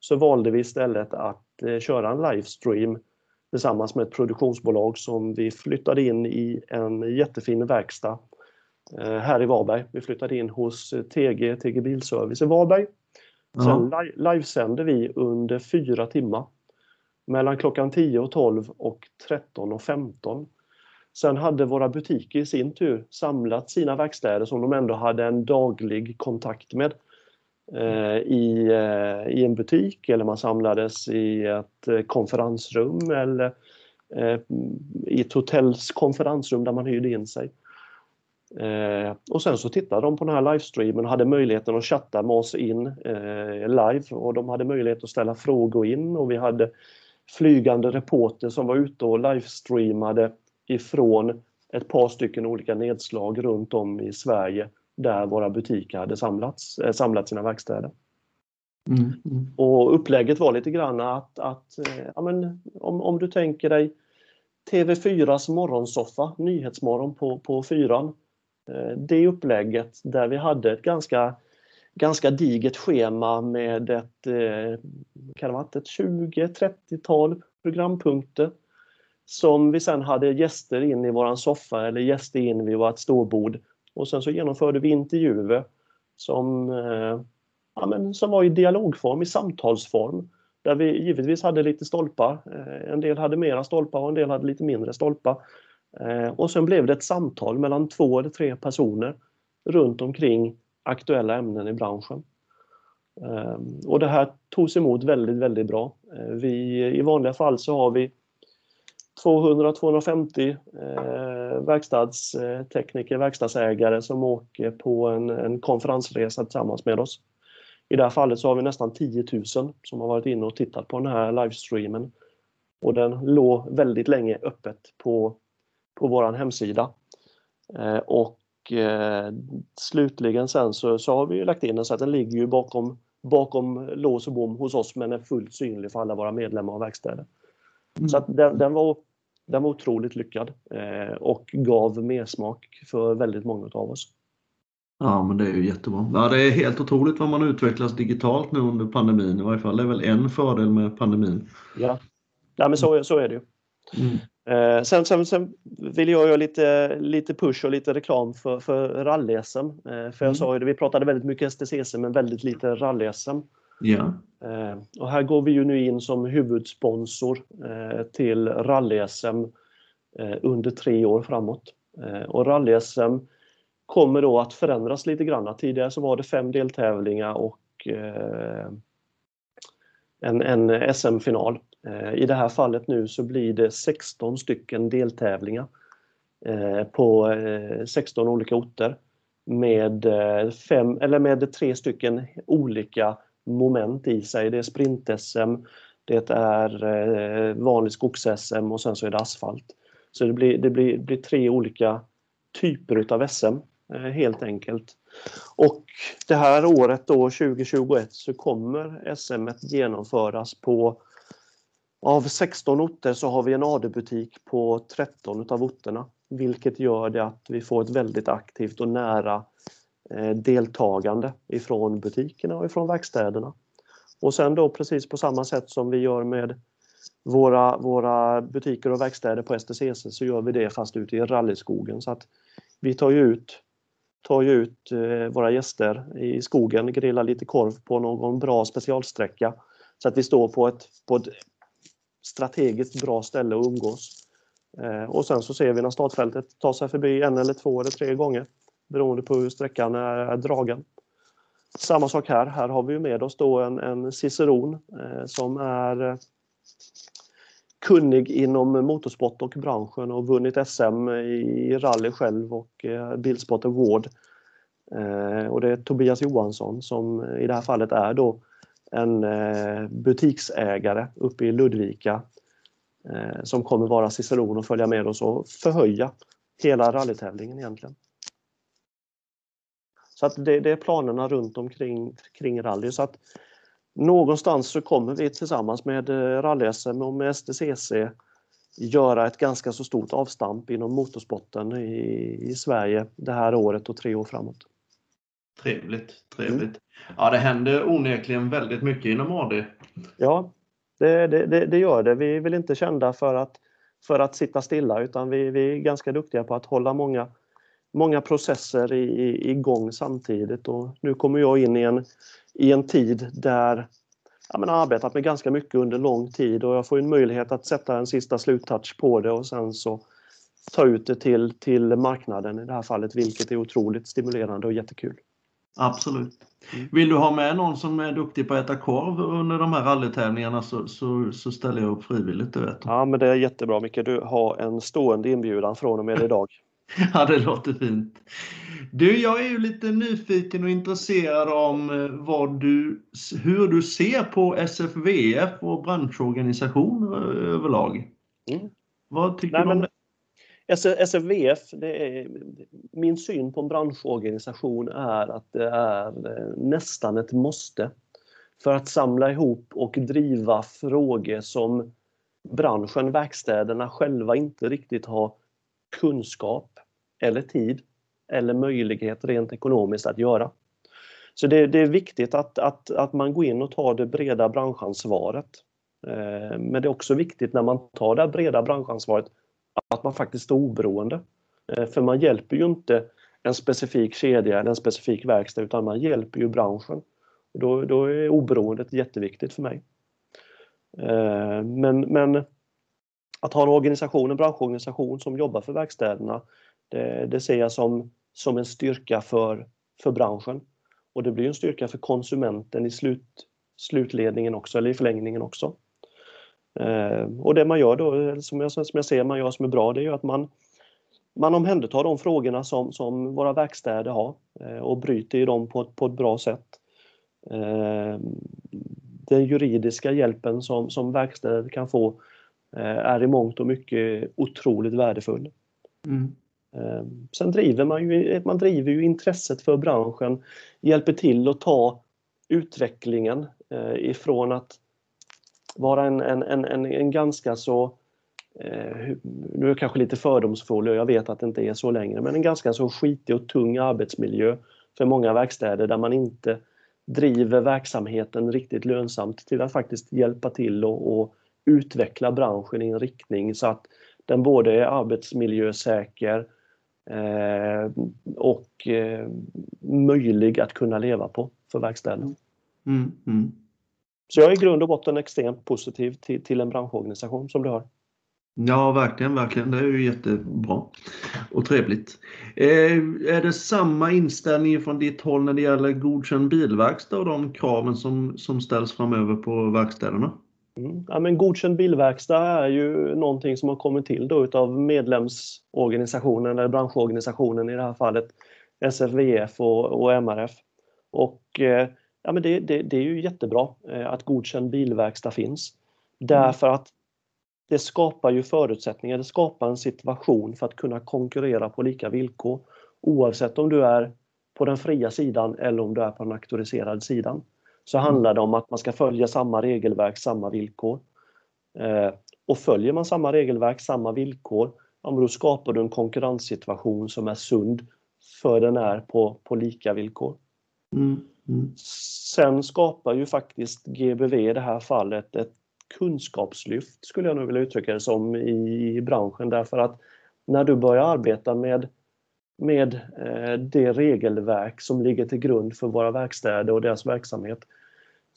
så valde vi istället att eh, köra en livestream tillsammans med ett produktionsbolag som vi flyttade in i en jättefin verkstad eh, här i Varberg. Vi flyttade in hos TG, TG Bilservice i Varberg. Sen li livesände vi under fyra timmar mellan klockan 10 och 12 och 13 och 15 Sen hade våra butiker i sin tur samlat sina verkstäder som de ändå hade en daglig kontakt med eh, i, eh, i en butik eller man samlades i ett eh, konferensrum eller eh, i ett hotells konferensrum där man hyrde in sig. Eh, och sen så tittade de på den här livestreamen och hade möjligheten att chatta med oss in eh, live och de hade möjlighet att ställa frågor in och vi hade flygande reporter som var ute och livestreamade ifrån ett par stycken olika nedslag runt om i Sverige där våra butiker hade samlats, äh, samlat sina verkstäder. Mm, mm. Och upplägget var lite grann att, att äh, ja, men, om, om du tänker dig TV4s morgonsoffa, Nyhetsmorgon på, på fyran. Äh, det upplägget där vi hade ett ganska, ganska digert schema med ett, kan det ett 20-30-tal programpunkter som vi sen hade gäster in i våran soffa eller gäster in vid vårt ståbord. Och sen så genomförde vi intervjuer som, eh, ja, men, som var i dialogform, i samtalsform. Där vi givetvis hade lite stolpar. Eh, en del hade mera stolpar och en del hade lite mindre stolpar. Eh, och sen blev det ett samtal mellan två eller tre personer runt omkring aktuella ämnen i branschen. Eh, och det här togs emot väldigt, väldigt bra. Eh, vi, I vanliga fall så har vi 200-250 eh, verkstadstekniker, verkstadsägare som åker på en, en konferensresa tillsammans med oss. I det här fallet så har vi nästan 10 000 som har varit inne och tittat på den här livestreamen. Och den låg väldigt länge öppet på, på vår hemsida. Eh, och eh, slutligen sen så, så har vi lagt in den så att den ligger ju bakom, bakom lås och bom hos oss men är fullt synlig för alla våra medlemmar och verkstäder. Mm. Så att den, den, var den var otroligt lyckad eh, och gav mersmak för väldigt många av oss. Ja, men det är ju jättebra. Ja, det är helt otroligt vad man utvecklas digitalt nu under pandemin. I varje fall det är väl en fördel med pandemin. Ja, ja men så, så är det ju. Mm. Eh, sen, sen, sen, vill jag göra lite, lite push och lite reklam för, för rally-SM. Eh, för jag mm. sa ju det, vi pratade väldigt mycket STCC men väldigt lite rally-SM. Ja. Eh, och här går vi ju nu in som huvudsponsor eh, till rally-SM eh, under tre år framåt. Och rally-SM kommer då att förändras lite grann. Tidigare så var det fem deltävlingar och en, en SM-final. I det här fallet nu så blir det 16 stycken deltävlingar på 16 olika orter med, fem, eller med tre stycken olika moment i sig. Det är sprint-SM, det är eh, vanlig skogs-SM och sen så är det asfalt. Så det blir, det blir, blir tre olika typer utav SM eh, helt enkelt. Och det här året då 2021 så kommer SM genomföras på av 16 orter så har vi en AD-butik på 13 utav orterna vilket gör det att vi får ett väldigt aktivt och nära Eh, deltagande ifrån butikerna och ifrån verkstäderna. Och sen då precis på samma sätt som vi gör med våra, våra butiker och verkstäder på STCC så gör vi det fast ute i rallyskogen. Så att vi tar ju ut, tar ju ut eh, våra gäster i skogen, grillar lite korv på någon bra specialsträcka så att vi står på ett, på ett strategiskt bra ställe att umgås. Eh, och sen så ser vi när startfältet tar sig förbi en eller två eller tre gånger beroende på hur sträckan är dragen. Samma sak här, här har vi med oss då en, en ciceron eh, som är eh, kunnig inom motorsport och branschen och vunnit SM i rally själv och eh, Bilsport Award. Eh, och det är Tobias Johansson som i det här fallet är då en eh, butiksägare uppe i Ludvika eh, som kommer vara ciceron och följa med oss och förhöja hela rallytävlingen egentligen. Så att det, det, är planerna runt omkring kring rally. Så att någonstans så kommer vi tillsammans med eh, rally-SM och med STCC göra ett ganska så stort avstamp inom motorsporten i, i Sverige det här året och tre år framåt. Trevligt, trevligt. Mm. Ja, det händer onekligen väldigt mycket inom AD. Ja, det, det, det, gör det. Vi är väl inte kända för att, för att sitta stilla utan vi, vi är ganska duktiga på att hålla många, många processer i, igång samtidigt. Och nu kommer jag in i en, i en tid där jag har arbetat med ganska mycket under lång tid och jag får en möjlighet att sätta en sista sluttouch på det och sen så ta ut det till, till marknaden i det här fallet, vilket är otroligt stimulerande och jättekul. Absolut. Vill du ha med någon som är duktig på att äta korv under de här rallytävlingarna så, så, så ställer jag upp frivilligt. Du vet. Ja, men det är jättebra Micke. Du har en stående inbjudan från och med idag. ja, det låter fint. Du, jag är ju lite nyfiken och intresserad om eh, vad du, hur du ser på SFVF och branschorganisation överlag. Mm. Vad tycker Nej, du om det? SFVF, är, min syn på en branschorganisation är att det är eh, nästan ett måste för att samla ihop och driva frågor som branschen, verkstäderna själva inte riktigt har kunskap eller tid eller möjlighet rent ekonomiskt att göra. Så det, det är viktigt att, att, att man går in och tar det breda branschansvaret. Eh, men det är också viktigt när man tar det breda branschansvaret att man faktiskt är oberoende. Eh, för man hjälper ju inte en specifik kedja eller en specifik verkstad utan man hjälper ju branschen. Då, då är oberoendet jätteviktigt för mig. Eh, men, men att ha en organisation, en branschorganisation som jobbar för verkstäderna, det, det ser jag som, som en styrka för, för branschen. Och det blir en styrka för konsumenten i slut, slutledningen också, eller i förlängningen också. Eh, och det man gör då, som jag, som jag ser man gör som är bra, det är ju att man, man omhändertar de frågorna som, som våra verkstäder har eh, och bryter i dem på, på ett bra sätt. Eh, den juridiska hjälpen som, som verkstäder kan få eh, är i mångt och mycket otroligt värdefull. Mm. Eh, sen driver man ju, man driver ju intresset för branschen, hjälper till att ta utvecklingen eh, ifrån att vara en, en, en, en, en ganska så eh, nu är jag kanske lite fördomsfull och jag vet att det inte är så längre, men en ganska så skitig och tung arbetsmiljö för många verkstäder där man inte driver verksamheten riktigt lönsamt till att faktiskt hjälpa till och, och utveckla branschen i en riktning så att den både är arbetsmiljösäker eh, och eh, möjlig att kunna leva på för verkstäderna. Mm, mm. Så jag är i grund och botten extremt positiv till, till en branschorganisation som du har. Ja, verkligen, verkligen. Det är ju jättebra och trevligt. Eh, är det samma inställning från ditt håll när det gäller godkänd bilverkstad och de kraven som, som ställs framöver på verkstäderna? Mm. Ja, men godkänd bilverkstad är ju någonting som har kommit till då utav medlemsorganisationen eller branschorganisationen i det här fallet SFVF och, och MRF. Och eh, ja, men det, det, det är ju jättebra eh, att godkänd bilverkstad finns. Därför att det skapar ju förutsättningar, det skapar en situation för att kunna konkurrera på lika villkor oavsett om du är på den fria sidan eller om du är på den auktoriserade sidan. Så handlar det om att man ska följa samma regelverk, samma villkor. Eh, och följer man samma regelverk, samma villkor, ja, då skapar du en konkurrenssituation som är sund för den är på, på lika villkor. Mm. Mm. Sen skapar ju faktiskt GBV i det här fallet ett kunskapslyft skulle jag nog vilja uttrycka det som i branschen därför att när du börjar arbeta med, med eh, det regelverk som ligger till grund för våra verkstäder och deras verksamhet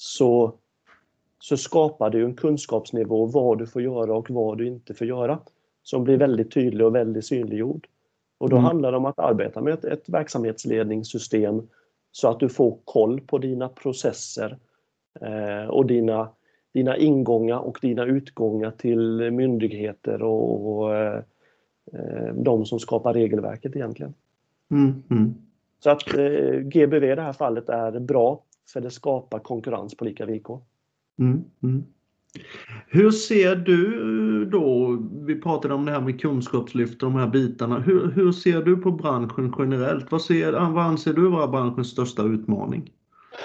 så, så skapar du en kunskapsnivå vad du får göra och vad du inte får göra som blir väldigt tydlig och väldigt synliggjord. Och då mm. handlar det om att arbeta med ett, ett verksamhetsledningssystem så att du får koll på dina processer eh, och dina, dina ingångar och dina utgångar till myndigheter och, och eh, de som skapar regelverket egentligen. Mm, mm. Så att eh, GBV i det här fallet är bra för det skapar konkurrens på lika villkor. Mm, mm. hur ser du då, vi pratade om det här med kunskapslyft och de här bitarna. Hur, hur ser du på branschen generellt? Vad, ser, vad anser du vara branschens största utmaning?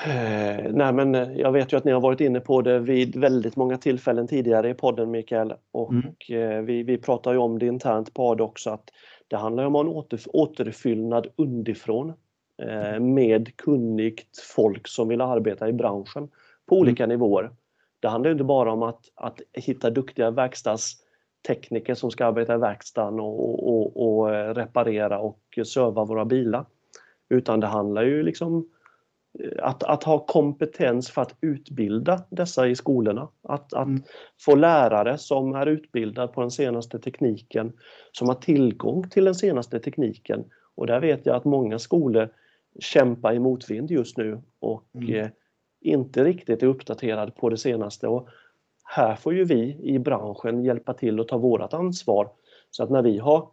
Eh, nej men eh, jag vet ju att ni har varit inne på det vid väldigt många tillfällen tidigare i podden Mikael och mm. eh, vi, vi pratar ju om det internt på AD också att det handlar om en åter, återfyllnad underifrån eh, med kunnigt folk som vill arbeta i branschen på mm. olika mm. nivåer. Det handlar inte bara om att, att hitta duktiga verkstadstekniker som ska arbeta i verkstaden och, och, och eh, reparera och serva våra bilar. Utan det handlar ju liksom att, att ha kompetens för att utbilda dessa i skolorna. Att, att mm. få lärare som är utbildade på den senaste tekniken, som har tillgång till den senaste tekniken. Och där vet jag att många skolor kämpar i motvind just nu och mm. eh, inte riktigt är uppdaterade på det senaste. Och här får ju vi i branschen hjälpa till och ta vårt ansvar. Så att när vi har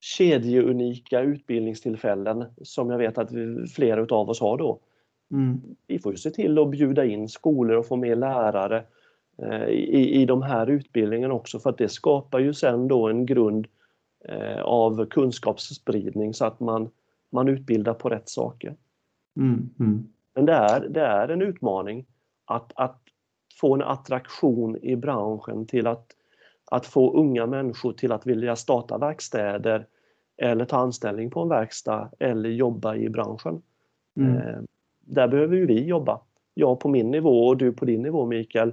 kedjeunika utbildningstillfällen, som jag vet att flera utav oss har då, Mm. Vi får ju se till att bjuda in skolor och få med lärare eh, i, i de här utbildningarna också för att det skapar ju sen då en grund eh, av kunskapsspridning så att man, man utbildar på rätt saker. Mm. Mm. Men det är, det är en utmaning att, att få en attraktion i branschen till att, att få unga människor till att vilja starta verkstäder eller ta anställning på en verkstad eller jobba i branschen. Mm. Eh, där behöver ju vi jobba. Jag på min nivå och du på din nivå Mikael.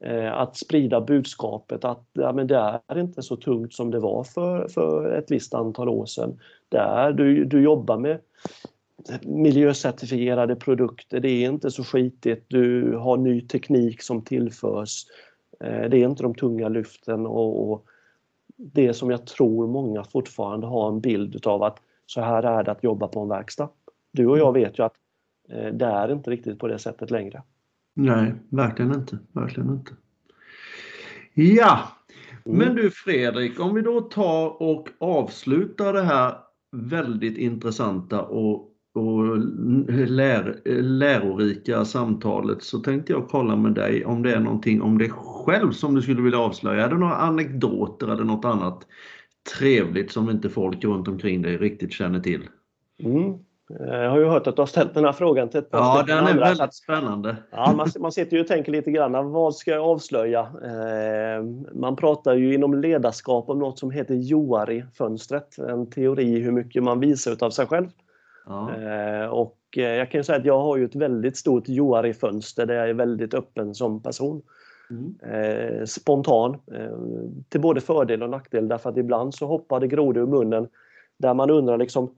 Eh, att sprida budskapet att ja, men det är inte så tungt som det var för, för ett visst antal år sedan. Där du, du jobbar med miljöcertifierade produkter, det är inte så skitigt. Du har ny teknik som tillförs. Eh, det är inte de tunga lyften och, och det som jag tror många fortfarande har en bild utav att så här är det att jobba på en verkstad. Du och jag vet ju att Eh, det är inte riktigt på det sättet längre. Nej, verkligen inte. Verkligen inte. Ja, mm. men du Fredrik, om vi då tar och avslutar det här väldigt intressanta och, och lär, lärorika samtalet så tänkte jag kolla med dig om det är någonting om dig själv som du skulle vilja avslöja. Är det några anekdoter eller något annat trevligt som inte folk runt omkring dig riktigt känner till? Mm. Eh, jag har ju hört att du har ställt den här frågan till ett par Ja, den är andra. väldigt spännande. Ja, man, man sitter ju och tänker lite grann, vad ska jag avslöja? Eh, man pratar ju inom ledarskap om något som heter Joari-fönstret, en teori hur mycket man visar av sig själv. Ja. Eh, och jag kan ju säga att jag har ju ett väldigt stort Joari-fönster där jag är väldigt öppen som person. Mm. spontan, till både fördel och nackdel därför att ibland så hoppar det grodor ur munnen där man undrar liksom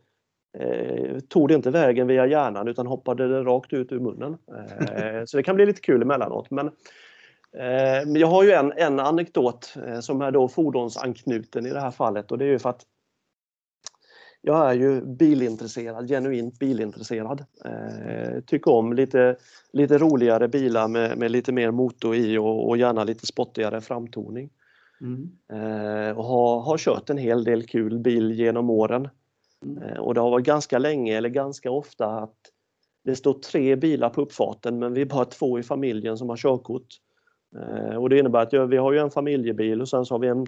eh, tog det inte vägen via hjärnan utan hoppade det rakt ut ur munnen. Eh, så det kan bli lite kul emellanåt. Men, eh, jag har ju en, en anekdot eh, som är då fordonsanknuten i det här fallet och det är ju för att jag är ju bilintresserad, genuint bilintresserad. Eh, tycker om lite, lite roligare bilar med, med lite mer motor i och, och gärna lite spottigare framtoning. Mm. Eh, och har, har kört en hel del kul bil genom åren. Mm. Eh, och det har varit ganska länge eller ganska ofta att det står tre bilar på uppfarten men vi är bara två i familjen som har körkort. Eh, och det innebär att vi har ju en familjebil och sen så har vi en,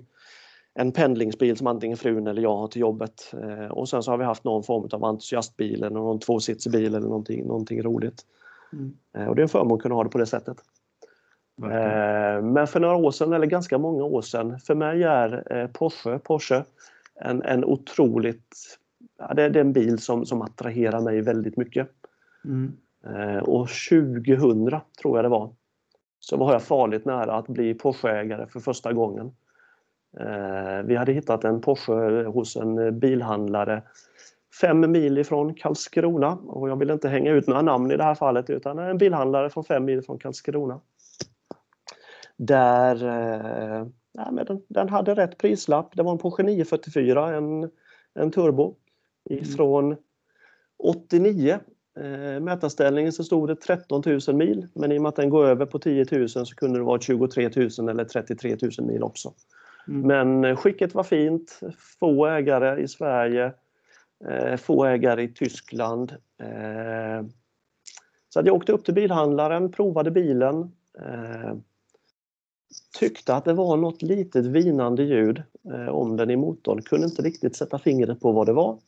en pendlingsbil som antingen frun eller jag har till jobbet. Eh, och sen så har vi haft någon form av entusiastbil eller någon tvåsitsig bil eller någonting, någonting roligt. Mm. Och det är en förmån att kunna ha det på det sättet. Verkligen. Men för några år sedan, eller ganska många år sedan, för mig är Porsche, Porsche en, en otroligt ja, det, det, är en bil som, som attraherar mig väldigt mycket. Mm. Eh, och 2000 tror jag det var, så var jag farligt nära att bli Porsche-ägare för första gången. Eh, vi hade hittat en Porsche hos en bilhandlare fem mil ifrån Karlskrona och jag vill inte hänga ut några namn i det här fallet utan en bilhandlare från fem mil från Karlskrona. Där eh, men den, den, hade rätt prislapp. Det var en Porsche 944, en, en turbo ifrån mm. 89. Eh, mätarställningen så stod det 13 000 mil men i och med att den går över på 10 000 så kunde det vara 23 000 eller 33 000 mil också. Mm. Men eh, skicket var fint, få ägare i Sverige, eh, få ägare i Tyskland. Eh, så jag åkte upp till bilhandlaren, provade bilen, eh, tyckte att det var något litet vinande ljud eh, om den i motorn, kunde inte riktigt sätta fingret på vad det var.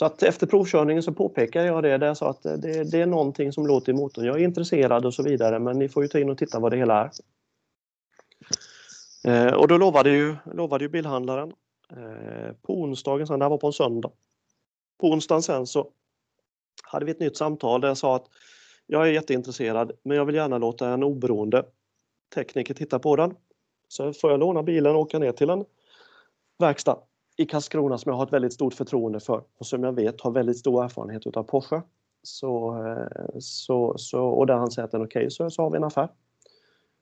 Så att efter provkörningen så påpekade jag det, där jag sa att det, det, är någonting som låter i motorn. Jag är intresserad och så vidare men ni får ju ta in och titta vad det hela är. Eh, och då lovade ju, lovade ju bilhandlaren eh, på onsdagen, sen det här var på en söndag. På onsdagen sen så hade vi ett nytt samtal där jag sa att jag är jätteintresserad men jag vill gärna låta en oberoende tekniker titta på den. Så får jag låna bilen och åka ner till en verkstad i Karlskrona som jag har ett väldigt stort förtroende för och som jag vet har väldigt stor erfarenhet utav Porsche. Så, eh, så, så, och där han säger att den är okej okay, så, så har vi en affär.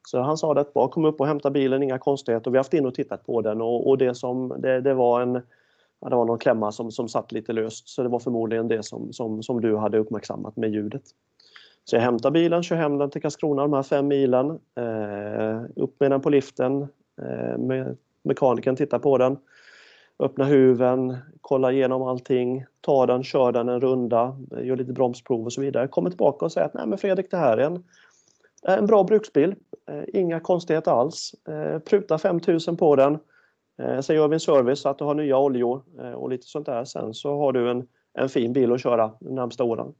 Så han sa att bara kom upp och hämta bilen, inga konstigheter. Vi har haft in och tittat på den och, och det, som, det, det var en ja, det var någon klämma som, som satt lite löst så det var förmodligen det som, som, som du hade uppmärksammat med ljudet. Så jag hämtar bilen, kör hem den till Karlskrona, de här fem milen. Eh, upp med den på liften. Eh, med mekanikern tittar på den öppna huven, kolla igenom allting, ta den, kör den en runda, gör lite bromsprov och så vidare. Kommer tillbaka och säger att Nej, men Fredrik, det här är en, eh, en bra bruksbil. Eh, inga konstigheter alls. Eh, pruta 5000 på den. Sen gör vi en service så att du har nya oljor och lite sånt där. Sen så har du en, en fin bil att köra de närmsta åren.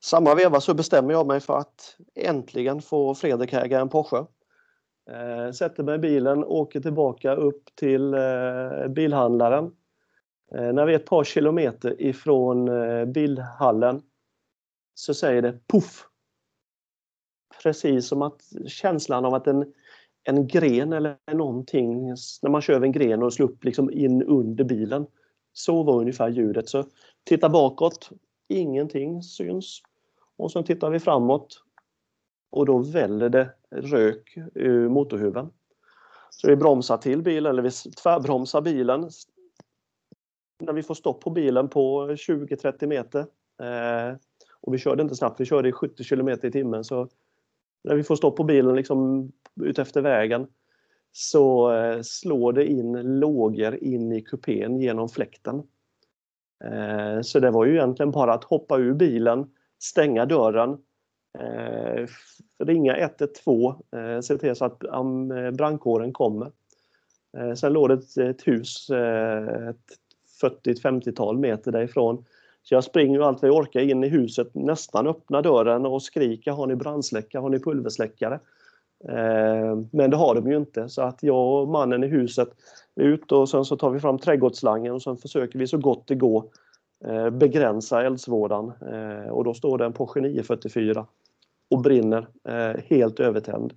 Samma veva så bestämmer jag mig för att äntligen få Fredrik äga en Porsche. Eh, sätter mig i bilen, åker tillbaka upp till eh, bilhandlaren. Eh, när vi är ett par kilometer ifrån eh, bilhallen så säger det puff. Precis som att känslan av att en, en gren eller någonting, när man kör över en gren och slår upp liksom in under bilen. Så var ungefär ljudet. Så titta bakåt, ingenting syns. Och sen tittar vi framåt och då väller det rök ur motorhuven. Så vi bromsar till bilen, eller vi tvärbromsar bilen. När vi får stopp på bilen på 20-30 meter. Eh, och vi körde inte snabbt, vi körde i 70 km i timmen. Så när vi får stopp på bilen liksom utefter vägen så eh, slår det in lågor in i kupén genom fläkten. Eh, så det var ju egentligen bara att hoppa ur bilen, stänga dörren, eh, ringa 112, eh, se till så att um, brandkåren kommer. Eh, sen låg det ett, ett hus eh, 40-50-tal meter därifrån. Så jag springer allt vad jag orkar in i huset, nästan öppnar dörren och skriker har ni brandsläckare, har ni pulversläckare? Eh, men det har de ju inte så att jag och mannen i huset är ute och sen så tar vi fram trädgårdsslangen och sen försöker vi så gott det går eh, begränsa eldsvådan eh, och då står den på 944 och brinner eh, helt övertänd.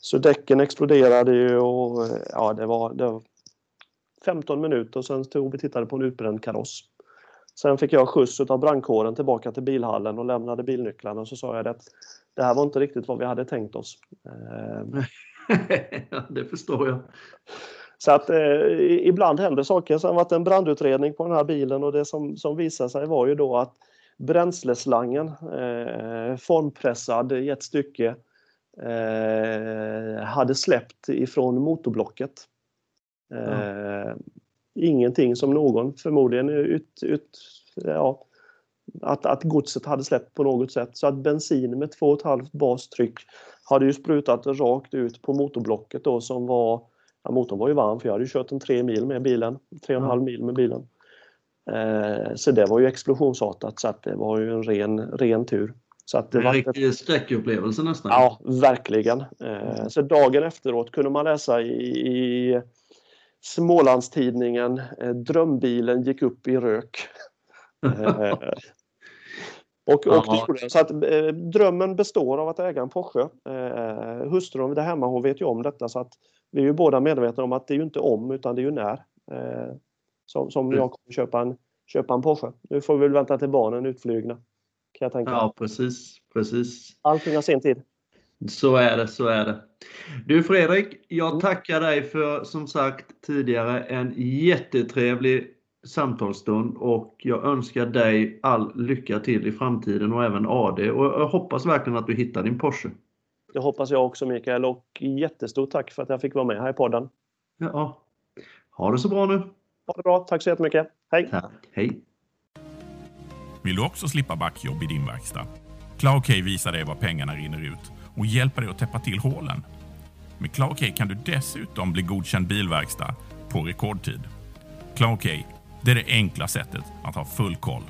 Så däcken exploderade ju och ja, det var, det var 15 minuter och sen tog vi tittade på en utbränd kaross. Sen fick jag skjuts av brandkåren tillbaka till bilhallen och lämnade bilnycklarna och så sa jag att det här var inte riktigt vad vi hade tänkt oss. det förstår jag. Så att eh, ibland händer saker. Sen var det en brandutredning på den här bilen och det som, som visade sig var ju då att bränsleslangen eh, formpressad i ett stycke eh, hade släppt ifrån motorblocket. Eh, mm. Ingenting som någon förmodligen ut, ut ja, att, att godset hade släppt på något sätt. Så att bensin med 2,5 bastryck hade ju sprutat rakt ut på motorblocket då som var Ja, motorn var ju varm för jag hade kört en tre mil med bilen, tre och en halv mil med bilen. Eh, så det var ju explosionsartat så att det var ju en ren, ren tur. Så att det en var riktig skräckupplevelse nästan. Ja, verkligen. Eh, så dagen efteråt kunde man läsa i, i Smålandstidningen Drömbilen gick upp i rök. Och, och det Så att, eh, drömmen består av att äga en Porsche. Eh, hustrun där hemma hon vet ju om detta så att vi är ju båda medvetna om att det är ju inte om utan det är ju när. Som som mm. jag kommer köpa en, köpa en Porsche. Nu får vi väl vänta till barnen utflygna. Kan jag tänka. Ja precis, precis. Allting har sin tid. Så är det, så är det. Du Fredrik, jag mm. tackar dig för som sagt tidigare en jättetrevlig samtalsstund och jag önskar dig all lycka till i framtiden och även AD och jag hoppas verkligen att du hittar din Porsche. Det hoppas jag också Mikael och jättestort tack för att jag fick vara med här i podden. Ja. Ha det så bra nu. Ha det bra. Tack så jättemycket. Hej! Tack. Hej! Vill du också slippa backjobb i din verkstad? CloudK visar dig var pengarna rinner ut och hjälper dig att täppa till hålen. Med CloudK kan du dessutom bli godkänd bilverkstad på rekordtid. CloudK det är det enkla sättet att ha full koll.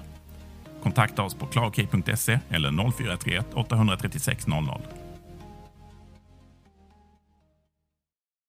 Kontakta oss på clarkey.se eller 0431 836 00.